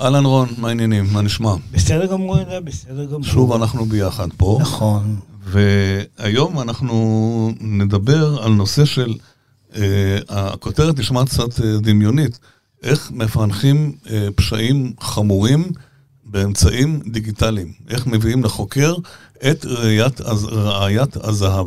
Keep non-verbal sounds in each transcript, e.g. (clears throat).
אהלן רון, מה העניינים? מה נשמע? בסדר גמור, בסדר גמור. שוב אנחנו ביחד פה. נכון. והיום אנחנו נדבר על נושא של, אה, הכותרת נשמעת קצת אה, דמיונית, איך מפענחים אה, פשעים חמורים באמצעים דיגיטליים. איך מביאים לחוקר את ראיית, ראיית הזהב.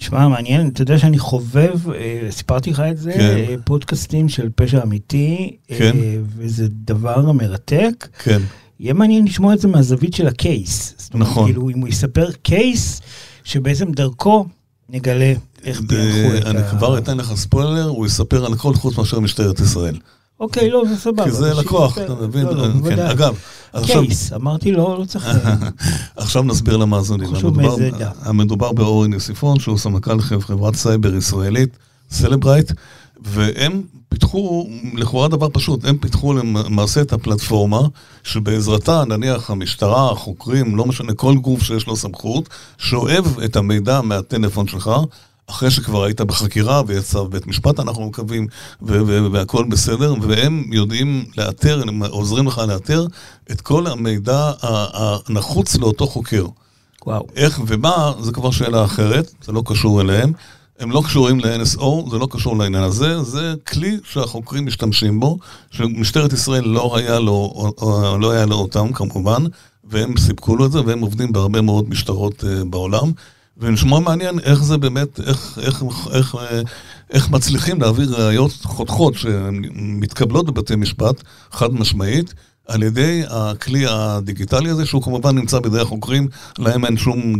תשמע, מעניין, אתה יודע שאני חובב, אה, סיפרתי לך את זה, כן. אה, פודקאסטים של פשע אמיתי, אה, כן. וזה דבר מרתק. כן, יהיה מעניין לשמוע את זה מהזווית של ה case. זאת אומרת, נכון. כאילו, אם הוא יספר case, שבעצם דרכו נגלה איך פענחו את אני ה... כבר אתן לך ספוילר, הוא יספר על הכל חוץ מאשר משטרת ישראל. אוקיי, לא, זה סבבה. כי זה לקוח. אתה מבין? לא, לא, כן. אגב, case, אמרתי לא, לא צריך... אה, (laughs) עכשיו נסביר למאזינים. חשוב מאיזה עדה. המדובר באורן יוסיפון, שהוא סמנכ"ל חברת סייבר ישראלית, סלברייט, והם פיתחו, לכאורה דבר פשוט, הם פיתחו למעשה את הפלטפורמה, שבעזרתה, נניח המשטרה, החוקרים, לא משנה, כל גוף שיש לו סמכות, שואב את המידע מהטלפון שלך. אחרי שכבר היית בחקירה ויצא בית משפט, אנחנו מקווים, ו- ו- והכל בסדר, והם יודעים לאתר, הם עוזרים לך לאתר את כל המידע הנחוץ לאותו חוקר. וואו. איך ומה, זה כבר שאלה אחרת, זה לא קשור אליהם. הם לא קשורים ל-NSO, זה לא קשור לעניין הזה, זה כלי שהחוקרים משתמשים בו, שמשטרת ישראל לא היה לו, לא היה לו אותם כמובן, והם סיפקו לו את זה, והם עובדים בהרבה מאוד משטרות uh, בעולם. ונשמע מעניין איך זה באמת, איך, איך, איך, איך מצליחים להעביר ראיות חותכות שמתקבלות בבתי משפט, חד משמעית, על ידי הכלי הדיגיטלי הזה, שהוא כמובן נמצא בידי החוקרים, להם אין שום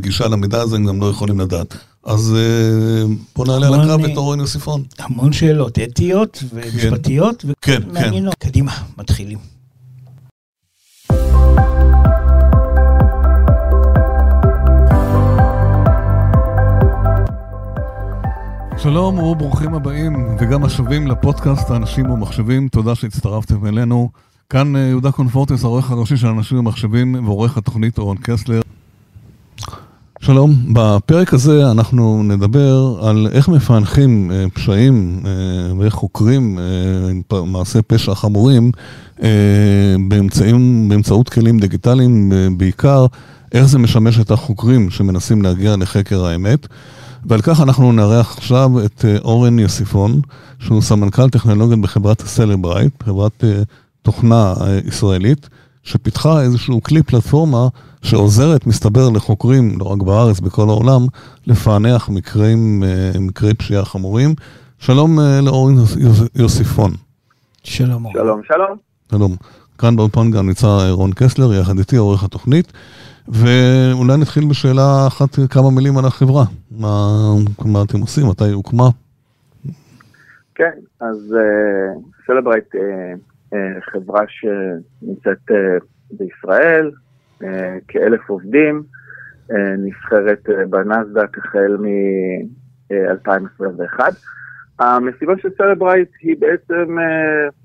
גישה למידע הזה, הם גם לא יכולים לדעת. אז אה, בוא נעלה על הקרב אה, את אורן יוסיפון. המון שאלות אתיות ומשפטיות, כן, ומעניינות. קדימה, מתחילים. שלום וברוכים הבאים, וגם השבים לפודקאסט האנשים ומחשבים, תודה שהצטרפתם אלינו. כאן אה, יהודה קונפורטס, העורך הראשי של אנשים ומחשבים, ועורך התוכנית אורן קסלר. שלום, בפרק הזה אנחנו נדבר על איך מפענחים אה, פשעים אה, ואיך חוקרים מעשי פשע חמורים באמצעים, באמצעות כלים דיגיטליים בעיקר, איך זה משמש את החוקרים שמנסים להגיע לחקר האמת. ועל כך אנחנו נארח עכשיו את אה, אורן יוסיפון, שהוא סמנכ"ל טכנולוגיות בחברת סלברייט, חברת אה, תוכנה אה, ישראלית, שפיתחה איזשהו כלי פלטפורמה שעוזרת, מסתבר, לחוקרים, לא רק בארץ, בכל העולם, לפענח מקרים, מקרי פשיעה חמורים. שלום לאורן יוס- יוס- יוסיפון. שלום. שלום, שלום. שלום. כאן באולפן גם נמצא רון קסלר, יחד איתי, עורך התוכנית. ואולי נתחיל בשאלה אחת, כמה מילים על החברה. מה, מה אתם עושים? מתי היא הוקמה? כן, אז סלברייט חברה שנמצאת אה, בישראל, אה, כאלף עובדים, אה, נסחרת אה, בנסדק החל מ-2021. המשימה של סלברייט היא בעצם,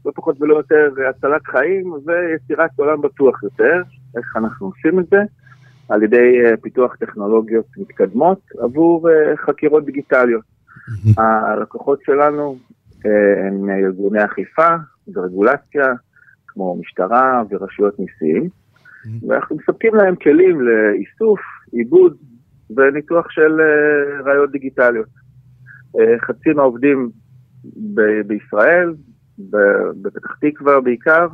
לא פחות ולא יותר, הצלת חיים ויצירת עולם בטוח יותר. איך אנחנו עושים את זה? על ידי אה, פיתוח טכנולוגיות מתקדמות עבור אה, חקירות דיגיטליות. הלקוחות שלנו אה, הם ארגוני אכיפה ורגולציה, כמו משטרה ורשויות מיסים, ואנחנו מספקים להם כלים לאיסוף, עיבוד וניתוח של ראיות דיגיטליות. חצי מהעובדים ב- בישראל, בפתח תקווה בעיקר,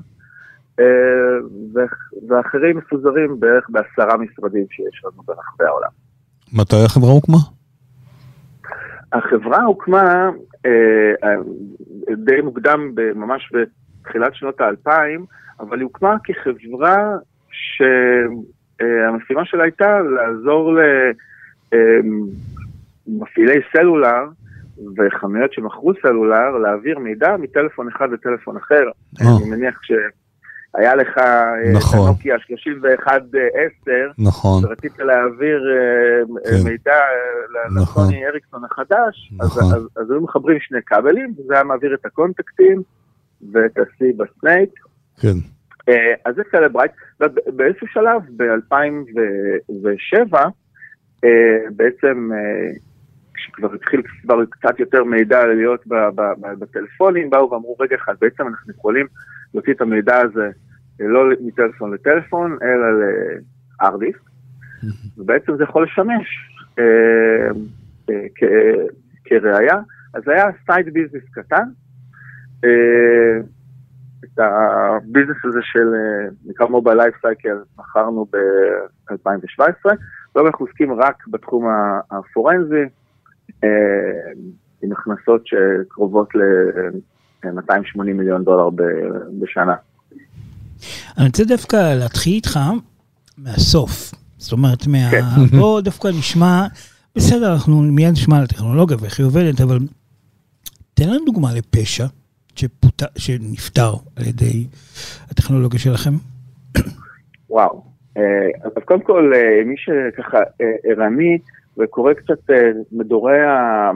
ואחרים מפוזרים בערך בעשרה משרדים שיש לנו ברחבי העולם. מתי החברה הוקמה? החברה הוקמה אה, אה, די מוקדם, ממש בתחילת שנות האלפיים, אבל היא הוקמה כחברה שהמשימה שלה הייתה לעזור למפעילי סלולר וחנויות שמכרו סלולר להעביר מידע מטלפון אחד לטלפון אחר. אה. אני מניח שהיה לך אה, נכון. את הנוקיה 3110, נכון. ורצית להעביר אה, כן. מידע אה, נכון. לסוני אריקסון החדש, נכון. אז אז היו מחברים שני כבלים, וזה היה מעביר את הקונטקטים ואת השיא בסנייק. כן. אז זה סלברייט, ובאיזשהו שלב, ב-2007, בעצם כשכבר התחיל כבר קצת יותר מידע להיות בטלפונים, באו ואמרו, רגע אחד, בעצם אנחנו יכולים להוציא את המידע הזה לא מטלפון לטלפון, אלא לדיסק, ובעצם זה יכול לשמש אה, אה, כראיה. אז היה side business קטן, אה, את הביזנס הזה של, נקרא mobile life cycle, מכרנו ב-2017, לא אנחנו עוסקים רק בתחום הפורנזי, עם הכנסות שקרובות ל-280 מיליון דולר בשנה. אני רוצה דווקא להתחיל איתך מהסוף. זאת אומרת, מה... כן. (laughs) בוא דווקא נשמע, בסדר, אנחנו מיד נשמע על הטכנולוגיה ואיך היא עובדת, אבל תן לנו דוגמה לפשע שפות... שנפטר על ידי הטכנולוגיה שלכם. (coughs) וואו. אה, אז קודם כל, אה, מי שככה אה, ערני וקורא קצת מדורי ה...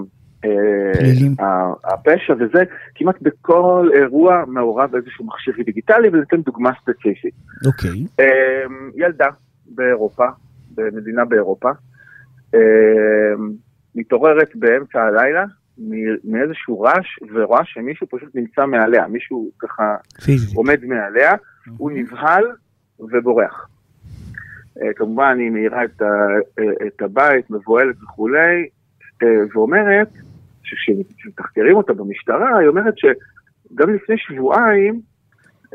פלילים. הפשע וזה, כמעט בכל אירוע מעורב איזשהו מכשיר דיגיטלי, וניתן דוגמה ספציפית. אוקיי. ילדה באירופה, במדינה באירופה, מתעוררת באמצע הלילה מאיזשהו רעש, ורואה שמישהו פשוט נמצא מעליה, מישהו ככה פיזית. עומד מעליה, הוא נבהל ובורח. כמובן היא מאירה את, את הבית, מבוהלת וכולי, ואומרת, כשמתחקרים אותה במשטרה, היא אומרת שגם לפני שבועיים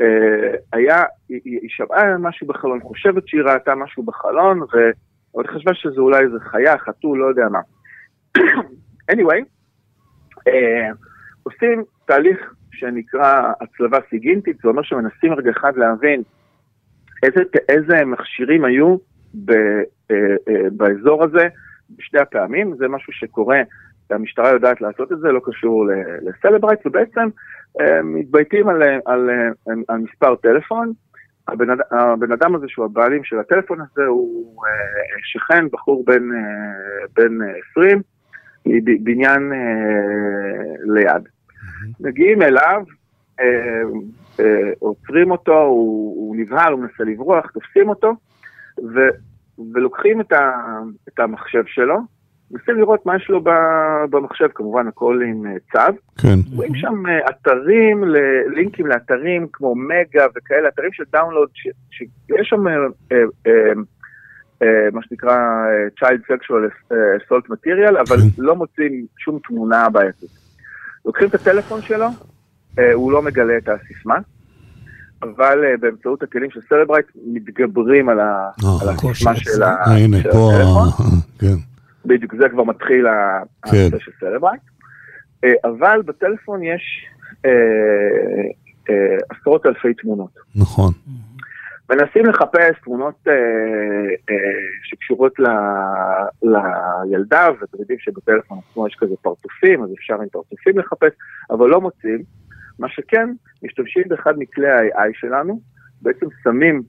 אה, היה, היא, היא שמעה משהו בחלון, חושבת שהיא ראתה משהו בחלון, ועוד חשבה שזה אולי איזה חיה, חתול, לא יודע מה. (coughs) anyway, אה, עושים תהליך שנקרא הצלבה סיגינטית, זה אומר שמנסים רגע אחד להבין איזה, איזה מכשירים היו ב, אה, אה, באזור הזה בשתי הפעמים, זה משהו שקורה המשטרה יודעת לעשות את זה, לא קשור לסלברייט, ובעצם אה, מתבייתים על, על, על, על מספר טלפון. הבן, הבן אדם הזה שהוא הבעלים של הטלפון הזה הוא אה, שכן, בחור בן, אה, בן 20, בניין ליד. מגיעים אליו, עוצרים אותו, הוא, הוא נבהל, הוא מנסה לברוח, תופסים אותו, ו, ולוקחים את, ה, את המחשב שלו, מנסים לראות מה יש לו במחשב, כמובן הכל עם אה, צו. כן. רואים שם אה, אתרים, לינקים לאתרים כמו מגה וכאלה, אתרים של דאונלוד, שיש שם אה, מה שנקרא Child Sexual Assault Material, אבל כן. לא מוצאים שום תמונה בעייתית. לוקחים את הטלפון שלו, הוא לא מגלה את הסיסמה. אבל באמצעות הכלים של סלברייט מתגברים על הסיסמה של הטלפון. בדיוק, זה כבר מתחיל כן. של סלברייט. אה, אבל בטלפון יש אה, אה, עשרות אלפי תמונות. נכון. מנסים לחפש תמונות אה, אה, שקשורות ל, לילדה, ואתם יודעים שבטלפון עצמו יש כזה פרצופים, אז אפשר עם פרצופים לחפש, אבל לא מוצאים. מה שכן, משתמשים באחד מכלי ה-AI שלנו, בעצם שמים,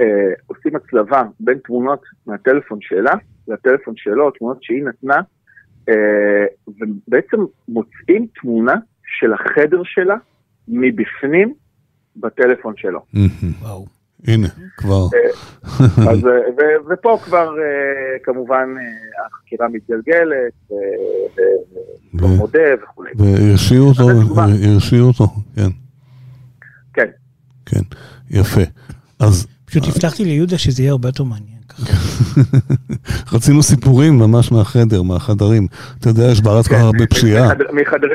אה, עושים הצלבה בין תמונות מהטלפון שלה לטלפון שלו, תמונות שהיא נתנה, אה, ובעצם מוצאים תמונה של החדר שלה מבפנים בטלפון שלו. וואו. הנה, כבר. אה, אז, ו, ופה כבר כמובן החקירה מתגלגלת, ומודה וכולי. והרשיעו אותו, הרשיעו אותו, כן. כן. כן, יפה. אז... פשוט הבטחתי ליהודה שזה יהיה הרבה יותר מעניין. (laughs) רצינו סיפורים ממש מהחדר, מהחדרים. אתה יודע, יש בארץ כל כך הרבה פשיעה.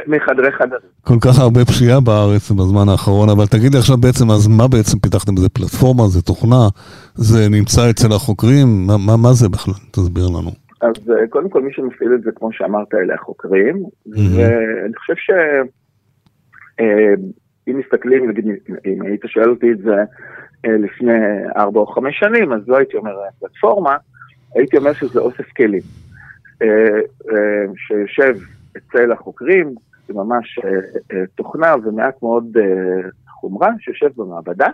מחדרי חדרים. כל כך הרבה פשיעה בארץ בזמן האחרון, אבל תגיד לי עכשיו בעצם, אז מה בעצם פיתחתם? זה פלטפורמה, זה תוכנה, זה נמצא אצל החוקרים? מה זה בכלל? תסביר לנו. אז אה, קודם כל מי שמפעיל את זה, כמו שאמרת, אלה החוקרים, ואני חושב שאם אה, מסתכלים, נגיד, אם היית שואל אותי את זה לפני ארבע או חמש שנים, אז לא הייתי אומר פלטפורמה, הייתי אומר שזה אוסף כלים. אה, אה, שיושב אצל החוקרים, זה ממש תוכנה ומעט מאוד חומרה שיושב במעבדה,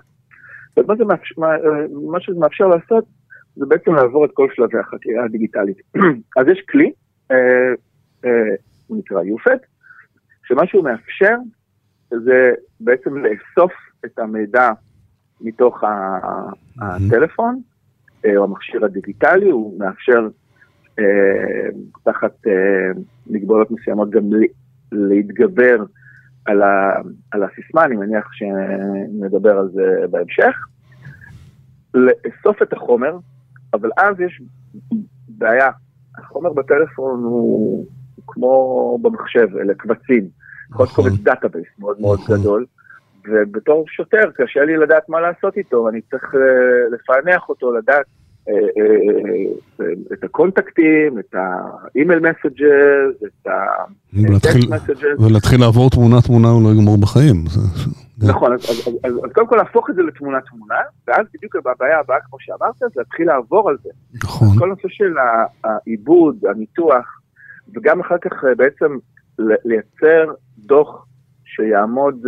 ומה זה מאפשר, מה שזה מאפשר לעשות זה בעצם לעבור את כל שלבי החקירה הדיגיטלית. (clears throat) אז יש כלי, הוא נקרא יופד, שמה שהוא מאפשר זה בעצם לאסוף את המידע מתוך הטלפון אה, או המכשיר הדיגיטלי, הוא מאפשר אה, תחת אה, מגבלות מסוימות גם להתגבר על, ה, על הסיסמה, אני מניח שנדבר על זה בהמשך. לאסוף את החומר, אבל אז יש בעיה. החומר בטלפון הוא, הוא כמו במחשב, אלה קבצים. יכול להיות קובץ database מאוד מאוד נכון. גדול, ובתור שוטר קשה לי לדעת מה לעשות איתו, אני צריך אה, לפענח אותו, לדעת אה, אה, את הקונטקטים, את ה email messages, את ה text messages. ולהתחיל לעבור תמונה-תמונה הוא לא יגמור בחיים. נכון, אז, קודם כל להפוך את זה לתמונה תמונה, ואז בדיוק הבעיה הבאה, כמו שאמרת, זה להתחיל לעבור על זה. נכון. כל הנושא של העיבוד, הניתוח, וגם אחר כך בעצם לייצר דוח שיעמוד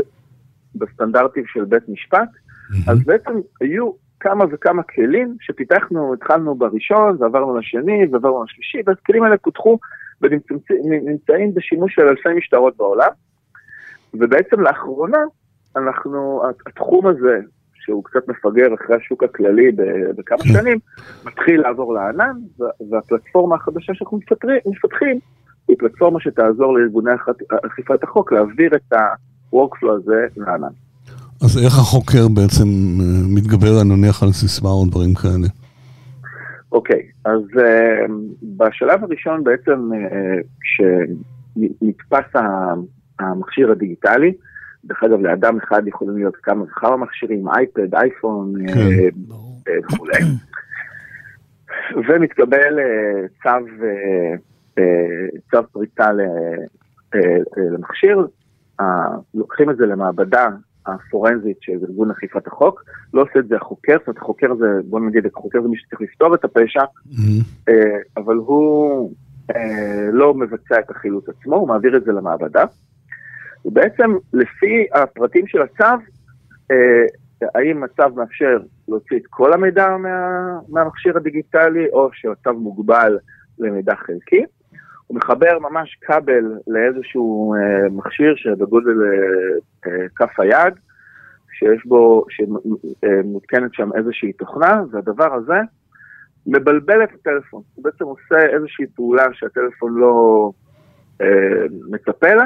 בסטנדרטים של בית משפט, אז בעצם היו כמה וכמה כלים שפיתחנו, התחלנו בראשון ועברנו לשני ועברנו לשלישי, והכלים האלה פותחו ונמצאים בשימוש של אלפי משטרות בעולם. ובעצם לאחרונה, אנחנו, התחום הזה, שהוא קצת מפגר אחרי השוק הכללי בכמה כן. שנים, מתחיל לעבור לענן, והפלטפורמה החדשה שאנחנו מפתחים, היא פלטפורמה שתעזור לארגוני אכ- אכיפת החוק להעביר את ה-workflow הזה לענן. אז איך החוקר בעצם אה, מתגבר, אני נניח, על סיסמה או דברים כאלה? אוקיי, אז uh, בשלב הראשון בעצם uh, כשנתפס ה- המכשיר הדיגיטלי, דרך אגב לאדם אחד יכולים להיות כמה וכמה מכשירים, אייפד, אייפון uh, כן. uh, וכולי, ומתקבל uh, צו, uh, uh, צו פריצה ל, uh, uh, למכשיר, uh, לוקחים את זה למעבדה הפורנזית של ארגון אכיפת החוק, לא עושה את זה החוקר, זאת אומרת החוקר זה, בוא נגיד, החוקר זה מי שצריך לפתור את הפשע, Mhm. אה, אבל הוא אה, לא מבצע את החילוץ עצמו, הוא מעביר את זה למעבדה. ובעצם לפי הפרטים של הצו, אה, האם הצו מאפשר להוציא את כל המידע מה, מהמכשיר הדיגיטלי, או שהצו מוגבל למידע חלקי. הוא מחבר ממש כבל לאיזשהו אה, מכשיר שבגודל אה, אה, כף היד, שיש בו, שמותקנת שם איזושהי תוכנה, והדבר הזה מבלבל את הטלפון. הוא בעצם עושה איזושהי פעולה שהטלפון לא אה, מצפה לה,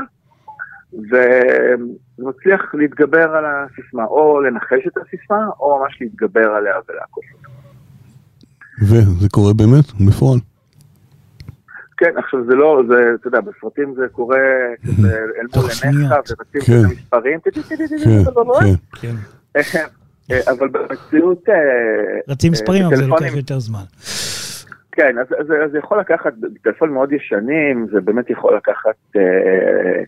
ומצליח להתגבר על הסיסמה, או לנחש את הסיסמה, או ממש להתגבר עליה ולעקוף אותה. וזה קורה באמת, בפועל. כן, עכשיו זה לא, זה, אתה יודע, בסרטים זה קורה כזה אל מול עיניך. ורצים. כזה מספרים, כן, כן. כן. אבל במציאות... אה, רצים מספרים, אבל זה לוקח יותר זמן. כן, אז, אז, אז זה יכול לקחת, בטלפונים מאוד ישנים, זה באמת יכול לקחת אה,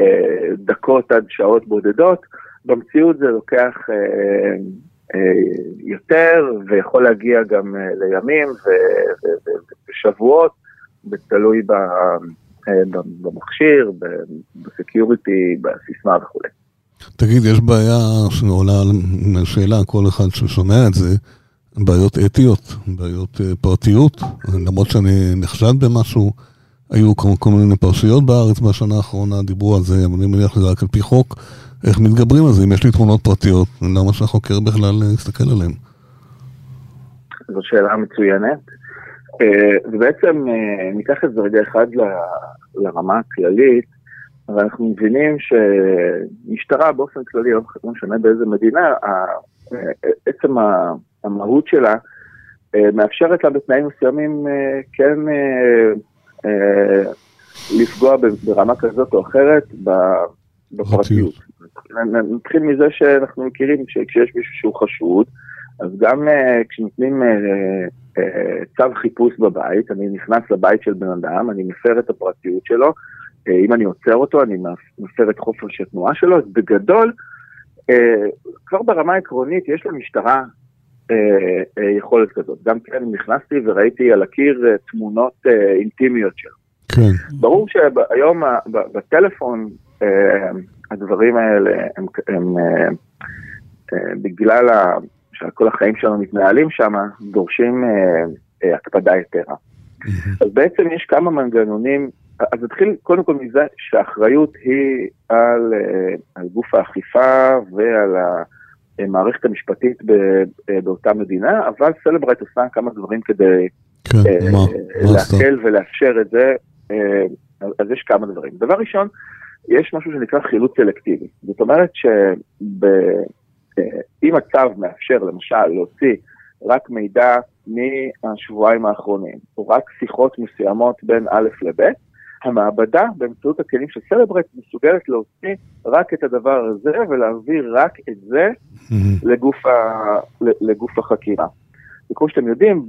אה, דקות עד שעות בודדות. במציאות זה לוקח יותר, ויכול להגיע גם לימים ו- ו- ו- ושבועות, תלוי ב, אה, במכשיר, בסקיוריטי, בסיסמה וכו'. תגיד, יש בעיה שעולה מהשאלה, כל אחד ששומע את זה, בעיות אתיות, בעיות אה, פרטיות, למרות שאני נחשד במשהו, היו כל, מיני פרשיות בארץ בשנה האחרונה, דיברו על זה, אבל אני מניח שזה רק על פי חוק, איך מתגברים על זה, אם יש לי תמונות פרטיות, למה שהחוקר בכלל אה, יסתכל עליהן? זו שאלה מצוינת. אה, ובעצם אה, ניקח את זה רגע אחד ל- לרמה הכללית, אבל אנחנו מבינים שמשטרה באופן כללי, לא משנה באיזה מדינה, אה, עצם המהות שלה מאפשרת לה בתנאים מסוימים כן לפגוע ברמה כזאת או אחרת בפרטיות. נתחיל מזה שאנחנו מכירים שכשיש מישהו שהוא חשוד, אז גם כשנותנים צו חיפוש בבית, אני נכנס לבית של בן אדם, אני מפר את הפרטיות שלו, uh, אם אני עוצר אותו, אני מפר את חופש התנועה שלו, אז בגדול, uh, כבר ברמה העקרונית יש למשטרה uh, יכולת כזאת. גם כן נכנסתי וראיתי על הקיר תמונות אינטימיות שלו. כן, ברור שהיום בטלפון אה, הדברים האלה הם, הם אה, אה, בגלל ה- שכל החיים שלנו מתנהלים שם, דורשים אה, אה, הקפדה יתרה. (laughs) אז בעצם יש כמה מנגנונים, אז נתחיל קודם כל מזה שהאחריות היא על, אה, על גוף האכיפה ועל המערכת המשפטית ב- אה, באותה מדינה, אבל סלברייט עושה כמה דברים כדי כן, אה, מה, עשתה? להקל ולאפשר את זה, אה, אז יש כמה דברים. דבר ראשון, יש משהו שנקרא חילוץ סלקטיבי. זאת אומרת שאם אה, הצו מאפשר למשל להוציא רק מידע מהשבועיים האחרונים, או רק שיחות מסוימות בין א' לב', המעבדה באמצעות הכלים של סלברט מסוגלת להוציא רק את הדבר הזה ולהעביר רק את זה לגוף, ה, לגוף החקירה. וכמו שאתם יודעים,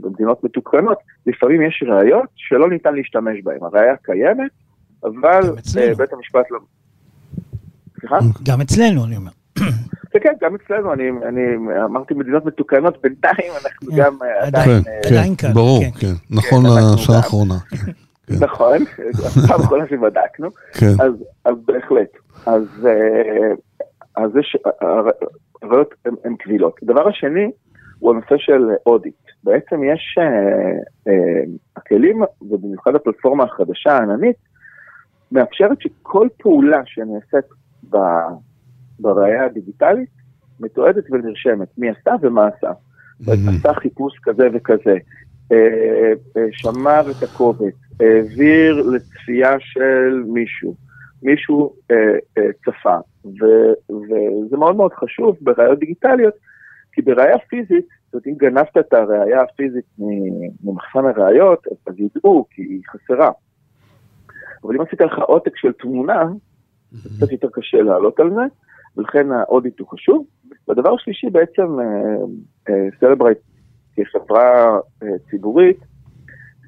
במדינות מתוקנות, לפעמים יש ראיות שלא ניתן להשתמש בהן. הראייה קיימת, אבל אה, בית המשפט לא... סליחה? גם אצלנו, אני אומר. (coughs) כן, גם אצלנו, אני, אני אמרתי מדינות מתוקנות, בינתיים אנחנו כן, גם אה, עדיין... כן, אה, עדיין כאן. ברור, כן, כן נכון לשעה האחרונה. (laughs) נכון, פעם אחרונה שבדקנו, אז בהחלט. אז יש, הראיות הן קבילות. הדבר השני, הוא הנושא של אודיט. בעצם יש, אה, אה, הכלים, ובמיוחד הפלטפורמה החדשה העננית, מאפשרת שכל פעולה שנעשית ב, בראייה הדיגיטלית, מתועדת ונרשמת, מי עשה ומה עשה. עשה חיפוש כזה וכזה, אה, אה, שמר את הקובץ, העביר לצפייה של מישהו, מישהו אה, צפה, וזה מאוד מאוד חשוב בראיות דיגיטליות, כי בראייה פיזית, זאת אומרת, אם גנבת את הראייה הפיזית ממחסן הראיות, אז ידעו, כי היא חסרה. אבל אם עשית לך עותק של תמונה, זה קצת יותר קשה לעלות על זה, ולכן ה audit הוא חשוב. והדבר השלישי בעצם, סלברייט אה, כחברה אה, ציבורית,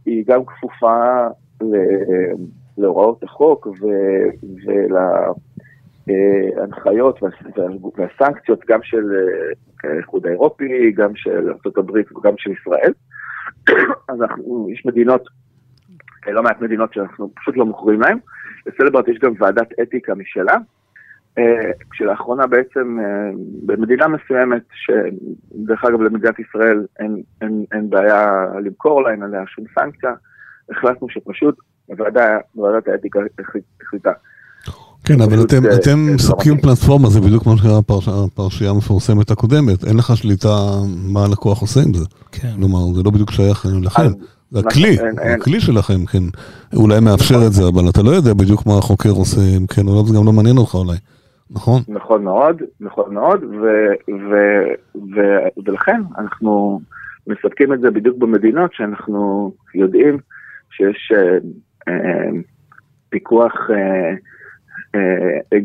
היא גם כפופה להוראות החוק ול... ההנחיות והסנקציות גם של אה, האיחוד האירופי, גם של ארה"ב וגם של ישראל. (coughs) אז אנחנו, יש מדינות, אה, לא מעט מדינות שאנחנו פשוט לא מוכרים להן. לסלברט יש גם ועדת אתיקה משלה, אה, כשלאחרונה בעצם במדינה מסוימת, שדרך אגב למדינת ישראל אין, אין, אין בעיה למכור לה, אין עליה שום סנקציה, החלטנו שפשוט הוועדה, ועדת האתיקה החליטה כן, אבל אתם, אה, אתם אה, מספקים פלטפורמה, זה בדיוק כמו שקרה בפרשייה המפורסמת הקודמת, אין לך שליטה מה הלקוח עושה עם זה. כן. כלומר, זה לא בדיוק שייך לכם. זה הכלי, הכלי שלכם, כן. אולי מאפשר את זה, אבל אתה לא יודע בדיוק מה החוקר עושה, אם כן או לא, זה גם לא מעניין אותך אולי, נכון? נכון מאוד, נכון מאוד, ולכן אנחנו מספקים את זה בדיוק במדינות שאנחנו יודעים שיש אה, פיקוח אה, אה,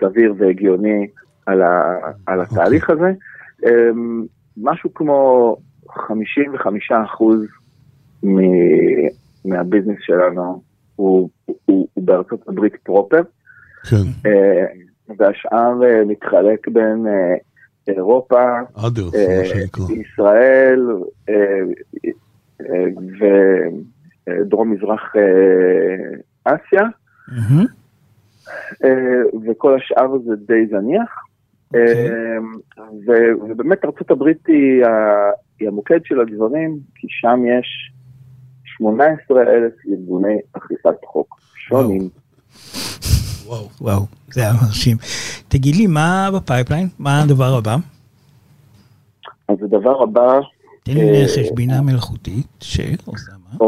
סביר והגיוני על, ה, על אוקיי. התהליך הזה. אמ, משהו כמו 55 אחוז מהביזנס שלנו הוא, הוא, הוא בארצות הברית פרופר. כן. אה, והשאר מתחלק בין אירופה, ישראל ודרום מזרח אסיה. אה, וכל השאר זה די זניח. אוקיי. אה, ובאמת ארה"ב היא המוקד של הדברים, כי שם יש 18 אלף ארגוני אכיפת חוק שונים. וואו, וואו, זה היה מרשים. תגיד לי, מה ב pipeline? מה הדבר הבא? אז הדבר הבא... תן לי לנחש אה, בינה מלאכותית שעושה מה?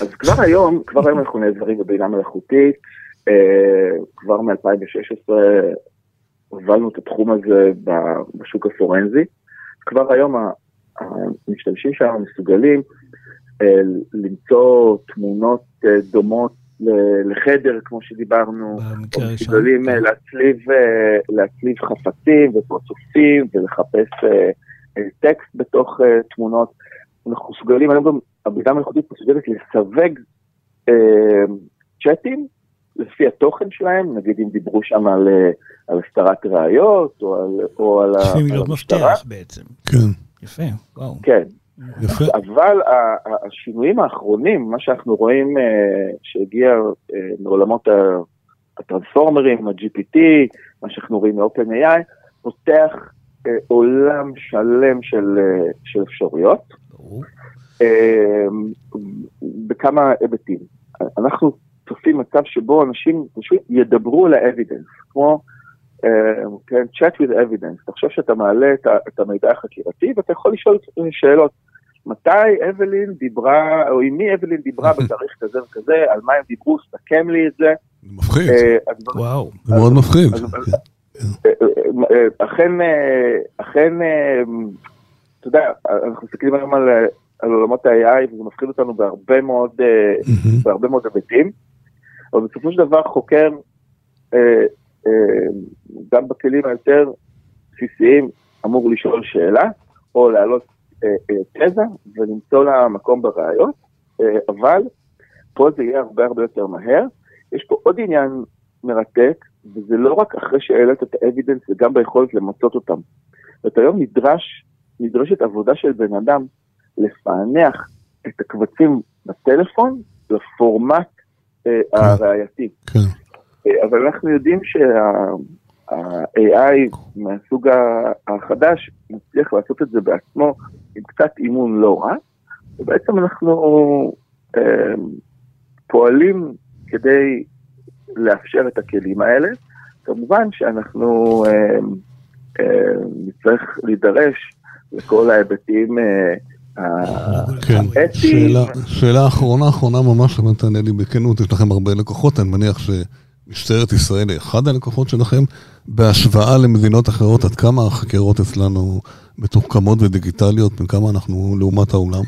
אז כבר היום, כבר היום אנחנו נעזרים בבינה מלאכותית. אה, כבר מ-2016 הובלנו את התחום הזה בשוק הפורנזי. כבר היום המשתמשים שלנו מסוגלים אה, למצוא תמונות דומות לחדר, כמו שדיברנו, מסוגלים כן. להצליב, להצליב חפצים ופרצופים ולחפש טקסט בתוך תמונות. אנחנו מסוגלים, היום גם הבינה המלאכותית מסוגלת לסווג צ'אטים לפי התוכן שלהם, נגיד אם דיברו שם על, אה, על הסתרת ראיות, או על, או על, המשטרה. לפי מילות מפתח בעצם. כן. יפה, וואו. כן. יפה. אבל השינויים האחרונים, מה שאנחנו רואים אה, שהגיע אה, מעולמות הטרנספורמרים, ה-GPT, מה שאנחנו רואים מ-OpenAI, פותח עולם שלם של, של אפשרויות, בכמה היבטים. אנחנו צופים מצב שבו אנשים פשוט ידברו על האבידנס, כמו, כן, chat with evidence. תחשוב שאתה מעלה את, את המידע החקירתי ואתה יכול לשאול שאלות. מתי אבלין דיברה, או עם מי אבלין דיברה (laughs) בתאריך כזה וכזה, על מה הם דיברו, סכם לי את זה. מפחיד. וואו. זה מאוד מפחיד. אכן, אכן, אתה יודע, אנחנו מסתכלים היום על, על עולמות ה-AI וזה מפחיד אותנו בהרבה מאוד. בהרבה מאוד היבטים, אבל בסופו של דבר חוקר, גם בכלים היותר בסיסיים, אמור לשאול שאלה, או להעלות תזה ולמצוא לה מקום בראיות, אבל פה זה יהיה הרבה הרבה יותר מהר. יש פה עוד עניין מרתק, וזה לא רק אחרי שהעלית את האבידנס, זה גם ביכולת למצות אותם. זאת היום נדרש, נדרשת עבודה של בן אדם לפענח את הקבצים בטלפון לפורמט אה, כן. הראייתי. כן. אה, אבל אנחנו יודעים שה-AI מהסוג החדש מצליח לעשות את זה בעצמו עם קצת אימון לא רע, ובעצם אנחנו אה, פועלים כדי לאפשר את הכלים האלה. כמובן שאנחנו אה, אה, נצטרך להידרש לכל ההיבטים אה, כן, שאלה, שאלה אחרונה, אחרונה ממש, אבל תענה לי בכנות, יש לכם הרבה לקוחות, אני מניח שמשטרת ישראל היא אחד הלקוחות שלכם, בהשוואה למדינות אחרות, עד כמה החקירות אצלנו מתוחכמות ודיגיטליות, וכמה אנחנו לעומת העולם?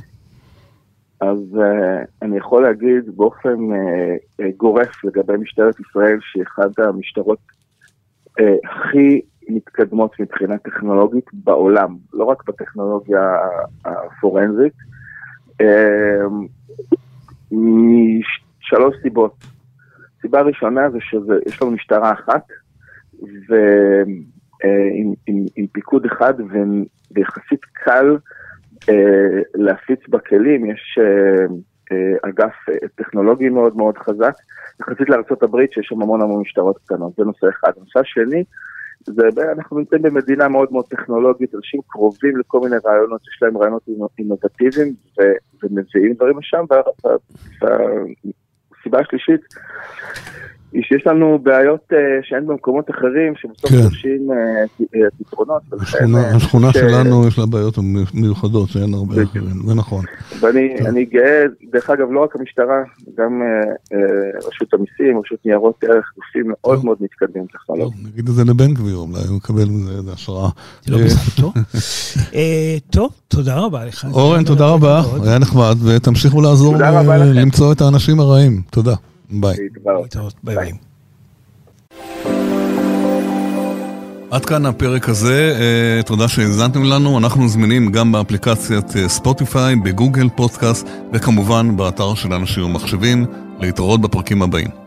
אז uh, אני יכול להגיד באופן uh, גורף לגבי משטרת ישראל, שהיא אחת המשטרות uh, הכי מתקדמות מבחינה טכנולוגית בעולם, לא רק בטכנולוגיה הפורנזית, משלוש סיבות. סיבה ראשונה זה שיש לנו משטרה אחת, ועם uh, עם, עם פיקוד אחד, ויחסית קל אה, להפיץ בכלים, יש אה, אה, אגף טכנולוגי מאוד מאוד חזק, יחסית לארה"ב שיש שם המון המון משטרות קטנות, זה נושא אחד. הנושא השני, זה, אנחנו נמצאים במדינה מאוד מאוד טכנולוגית, אנשים קרובים לכל מיני רעיונות, יש להם רעיונות אינובטיביים ומביאים דברים לשם, והסיבה השלישית היא שיש לנו בעיות uh, שאין במקומות אחרים, שבסוף כן. דורשים uh, פתרונות. השכונה, השכונה ש... שלנו יש לה בעיות מיוחדות שאין הרבה אחרים, זה נכון. ואני כן. גאה, דרך אגב, לא רק המשטרה, גם רשות המיסים, רשות ניירות ערך, גופים מאוד מאוד מתקדמים טכנולוגיים. נגיד את זה לבן גביר, אולי הוא מקבל מזה השראה. לא (laughs) טוב, תודה רבה לך. אורן, תודה רבה, היה נחמד, ותמשיכו לעזור למצוא את האנשים הרעים. תודה. ביי. ביי ביי. עד כאן הפרק הזה, אה, תודה שהאזנתם לנו, אנחנו זמינים גם באפליקציית אה, ספוטיפיי, בגוגל פודקאסט וכמובן באתר של אנשים ומחשבים, להתראות בפרקים הבאים.